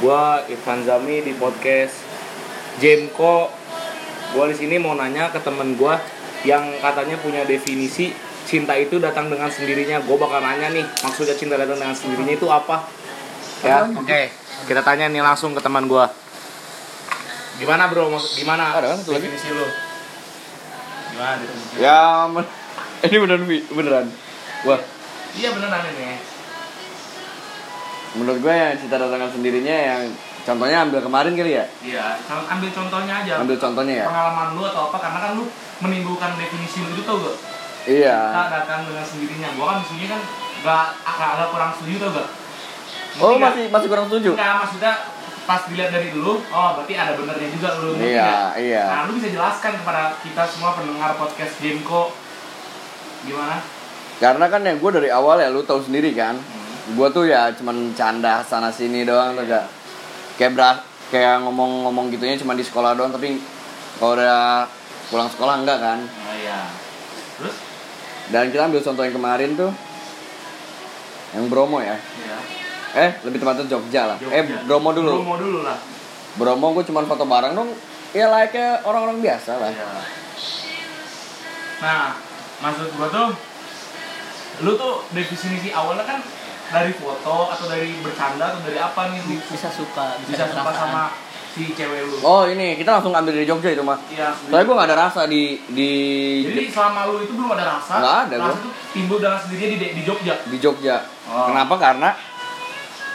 Gua Irfan Zami di podcast Jemko. Gua di sini mau nanya ke temen gua yang katanya punya definisi cinta itu datang dengan sendirinya. Gua bakal nanya nih, maksudnya cinta datang dengan sendirinya itu apa? Ya, oke. Kita tanya nih langsung ke teman gua. Gimana bro? Gimana? Ada kan satu lagi? definisi lu? Gimana definisi? Ya, men- ini beneran beneran. Wah, Iya beneran ini. Menurut gue yang cinta datang sendirinya yang contohnya ambil kemarin kali ya. Iya, ambil contohnya aja. Ambil contohnya ya. Pengalaman lu atau apa karena kan lu menimbulkan definisi lu itu tau gak? Iya. datang dengan sendirinya. Gua kan di sini kan gak agak kurang setuju tau gak? Oh, Ngerti nggak? masih masih kurang setuju. Enggak, maksudnya pas dilihat dari dulu, oh berarti ada benernya juga lu. Iya, nggak? iya. Nah, lu bisa jelaskan kepada kita semua pendengar podcast Gameco gimana? Karena kan yang gue dari awal ya lu tahu sendiri kan. Hmm. Gue tuh ya cuman canda sana sini doang tuh gak. Kayak beras kayak ngomong-ngomong gitunya cuma di sekolah doang tapi kalau udah pulang sekolah enggak kan. Oh iya. Terus? Dan kita ambil contoh yang kemarin tuh yang Bromo ya. Iya. Eh, lebih tepatnya Jogja lah. Eh, Jogja. Bromo dulu. Bromo dulu lah. Bromo gue cuma foto bareng dong. Ya layaknya orang-orang biasa lah. Iya. Nah, maksud gua tuh lu tuh definisi awalnya kan dari foto atau dari bercanda atau dari apa nih lu bisa suka bisa suka perasaan. sama si cewek lu? Oh ini kita langsung ambil dari Jogja itu mah. Iya. Soalnya gue gak ada rasa di di Jadi selama lu itu belum ada rasa. Nggak ada, Rasa gua. itu timbul dengan sendirinya di di Jogja. di Jogja. Oh. Kenapa? Karena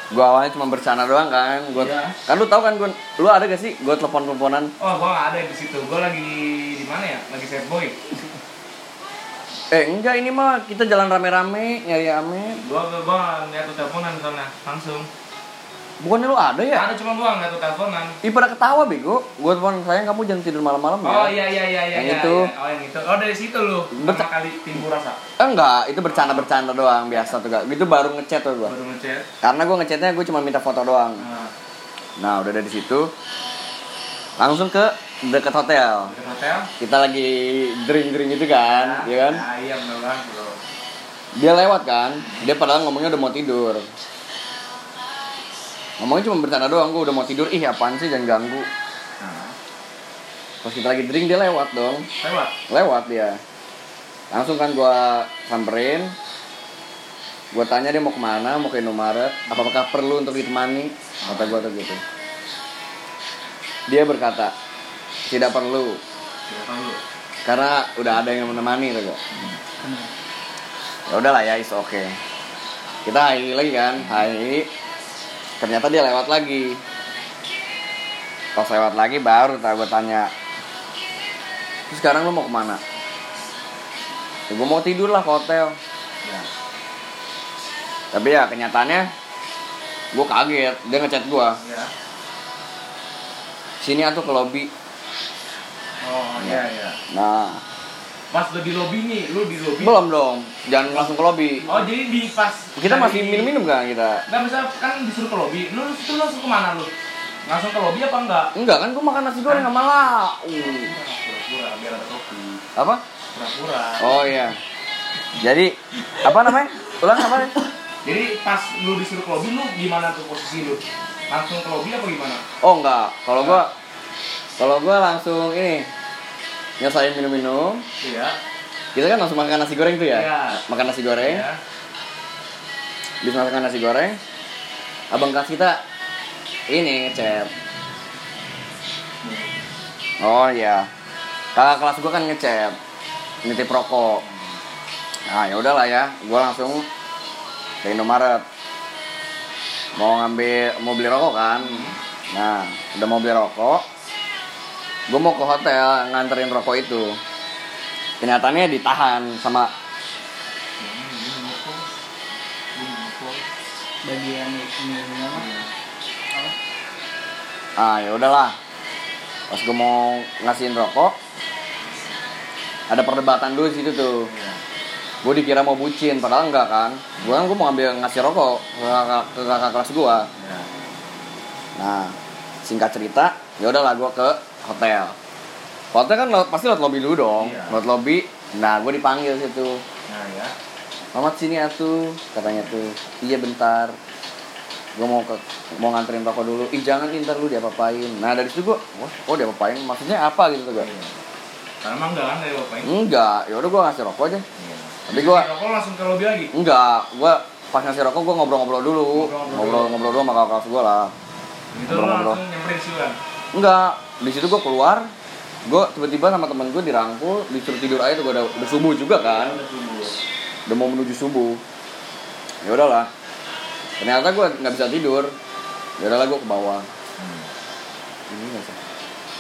gue awalnya cuma bercanda doang kan. Gua, Iya. Kan lu tahu kan gue, lu ada gak sih gue telepon teleponan? Oh, gua nggak ada di situ. Gua lagi di mana ya? Lagi sad boy. Eh enggak ini mah kita jalan rame-rame nyari ame. Gua gua, gua nggak tuh teleponan soalnya langsung. Bukannya lu ada ya? Ada cuma gua nggak tuh teleponan. Ih pada ketawa bego. Gue telepon sayang kamu jangan tidur malam-malam ya. Oh iya iya iya iya. Yang iya, itu. iya. Oh yang itu. Oh dari situ lu. Pertama kali timbul rasa. Eh, enggak, itu bercanda-bercanda doang biasa tuh gak. Gitu baru ngechat tuh gue. Baru ngechat. Karena gue ngechatnya gue cuma minta foto doang. Nah, Nah udah dari situ langsung ke dekat hotel. ke hotel. Kita lagi drink-drink gitu kan, ya kan? Ya, iya benar bro. Dia lewat kan, dia padahal ngomongnya udah mau tidur. Ngomongnya cuma bercanda doang, gue udah mau tidur. Ih apaan sih jangan ganggu. Nah, Pas kita lagi drink dia lewat dong, lewat. lewat dia. Langsung kan gue samperin, gue tanya dia mau ke mana, mau ke Indomaret, apakah perlu untuk ditemani? Kata gue tuh gitu. Dia berkata, tidak perlu, karena udah ada yang menemani tuh gak. Ya udahlah ya, is oke. Kita hai lagi kan, hai. Ternyata dia lewat lagi. Pas lewat lagi baru tak gue tanya. Terus sekarang lu mau ke mana? Ya, gue mau tidur lah ke hotel. Ya. Tapi ya kenyataannya gue kaget dia ngechat gue Ya. sini atuh ke lobby Oh iya iya. nah Pas udah di lobby nih, lu di lobby. belum dong jangan langsung ke lobby Oh jadi di pas kita masih minum-minum kan kita Nggak bisa kan disuruh ke lobby. Lu itu langsung ke mana lu? Langsung ke lobby apa enggak? enggak kan gue makan nasi goreng sama lau Pura-pura biar ada kopi. apa Pura-pura. oh iya jadi apa namanya ulang apa nih Jadi pas lu disuruh ke lobby lu gimana tuh posisi lu? Langsung ke lobby apa gimana? oh enggak kalau gue kalau gue langsung ini nyelesain minum-minum. Iya. kita kan langsung makan nasi goreng tuh ya? Iya. makan nasi goreng. Iya. bisa makan nasi goreng abang kelas kita ini ngechat. Oh iya. Kakak kelas gua kan ngechat nitip rokok. Nah ya udahlah ya. Gua langsung ke Indomaret. Mau ngambil mau beli rokok kan? Nah udah mau beli rokok gua mau ke hotel nganterin rokok itu. Kenyataannya ditahan sama bagian ah ya udahlah. Pas gue mau ngasihin rokok ada perdebatan dulu situ tuh. Gue dikira mau bucin padahal enggak kan. Gue kan gue mau ambil ngasih rokok ke kakak, ke kakak kelas gue Iya. nah singkat cerita ya udahlah gue ke hotel. Hotel kan pasti lewat lobby dulu dong. Iya. lewat lobby. Nah gue dipanggil situ. Nah ya. Mamat sini atuh katanya tuh. Iya bentar. Gue mau ke mau nganterin rokok dulu. Ih jangan ih, ntar lu diapa-apain. Nah dari situ gue wah oh diapa-apain? Maksudnya apa? Gitu tuh gue Karena emang enggak kan ini. enggak. Ya udah gue ngasih rokok aja. Tapi gue Rokok langsung ke lobby lagi. enggak. Gue pas ngasih rokok gue ngobrol-ngobrol dulu. Ngobrol-ngobrol dulu. Sama kakak gue lah. Gitu lu Ngobrol-ngobrol. langsung nyamperin Silan. enggak di situ gue keluar gue tiba-tiba sama temen gue dirangkul disuruh tidur aja tuh gue udah, udah subuh juga kan. Udah mau menuju subuh. Ya udahlah. Ternyata gue nggak bisa tidur. Ya udahlah gue ke bawah. Ini nggak sih?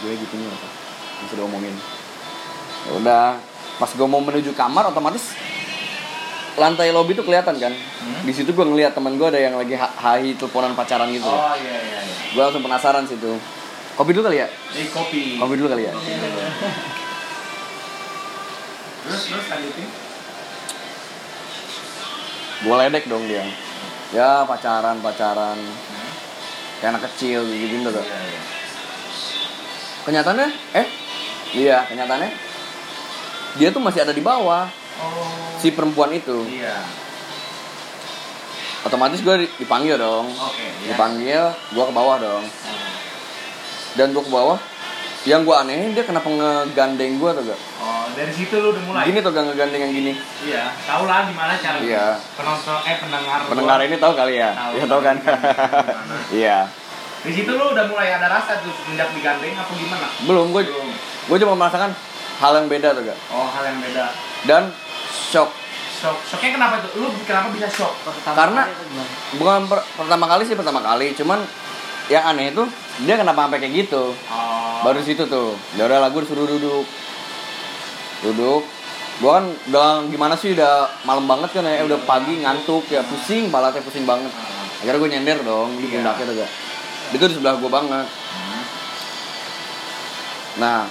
Gue gitu nih apa yang sudah omongin ya udah. Pas gue mau menuju kamar otomatis lantai lobby tuh kelihatan kan? Di situ gue ngeliat temen gue ada yang lagi ha- hai teleponan pacaran gitu. Oh iya iya iya. gue langsung penasaran situ kopi dulu kali ya Eh kopi. kopi dulu kali ya Terus terus lanjutin. gue ledek dong dia ya pacaran pacaran kayak anak kecil gitu gitu tuh Iya iya. kenyataannya eh iya kenyataannya dia tuh masih ada di bawah Oh. si perempuan itu Iya. otomatis gue dipanggil dong Oke. iya. dipanggil gue ke bawah dong Oh. Dan gue ke bawah yang gue anehin dia kenapa ngegandeng gue tuh gak Oh, dari situ lu udah mulai. gini tuh gak ngegandeng yang gini Iya, tahu lah gimana cara Iya. penonton eh pendengar gua. pendengar ini tahu kali ya Tahu. ya tahu kan iya Di situ lu udah mulai ada rasa tuh semenjak digandeng apa gimana? belum gue Belum. gue cuma merasakan hal yang beda tuh gak Oh, hal yang beda. dan shock Shock. Shocknya kenapa tuh? Lu kenapa bisa shock? Pertama Karena- kali bukan per- pertama kali sih pertama kali cuman yang aneh itu dia kenapa sampai kayak gitu Oh. baru situ tuh ya udah lagu disuruh duduk duduk gua kan udah gimana sih udah malam banget kan ya udah pagi ngantuk ya pusing teh pusing banget Ah. akhirnya gue nyender dong di Iya. pundaknya tuh gak itu di sebelah gua banget Hmm. nah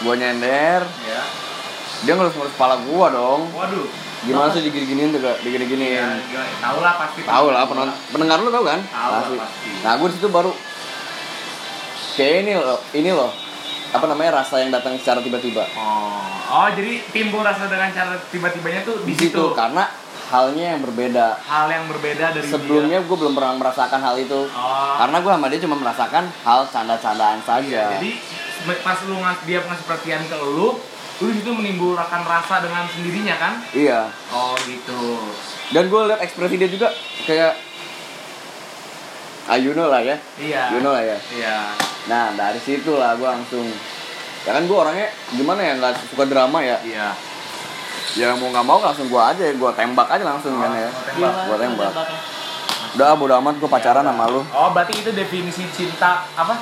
gua nyender Ya. dia ngelus-ngelus kepala gua dong Waduh. Gimana sih digini-giniin tuh Iya, digini-giniin gila. tahu lah pasti. tahu lah penonton pendengar lu tahu kan Tahu lah Pasti. pasti. nah gue situ baru kayak ini loh ini loh apa namanya rasa yang datang secara tiba-tiba Oh. Oh, jadi timbul rasa dengan cara tiba-tibanya tuh di situ karena halnya yang berbeda Hal yang berbeda dari sebelumnya gue belum pernah merasakan hal itu Oh. karena gue sama dia cuma merasakan hal canda-candaan Iya, saja jadi pas lu ngas dia ngasih perhatian ke lu, lu di situ menimbulkan rasa dengan sendirinya kan? iya Oh gitu. dan gue liat ekspresi dia juga kayak ah you know lah ya Iya. you know lah ya Iya. nah dari situ lah gue langsung ya kan gue orangnya gimana ya nggak suka drama ya Iya. ya mau nggak mau langsung gue aja gue tembak aja langsung kan ya Oh, tembak. Gimana Gua tembak. Udah bodo amat gue pacaran sama lu Oh, berarti itu definisi cinta apa?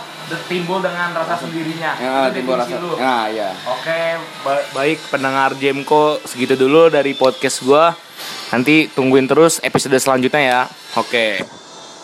Timbul dengan rasa sendirinya. ya itu timbul rasa lu. nah iya Oke, ba- baik pendengar Jemko segitu dulu dari podcast gua. Nanti tungguin terus episode selanjutnya ya. Oke.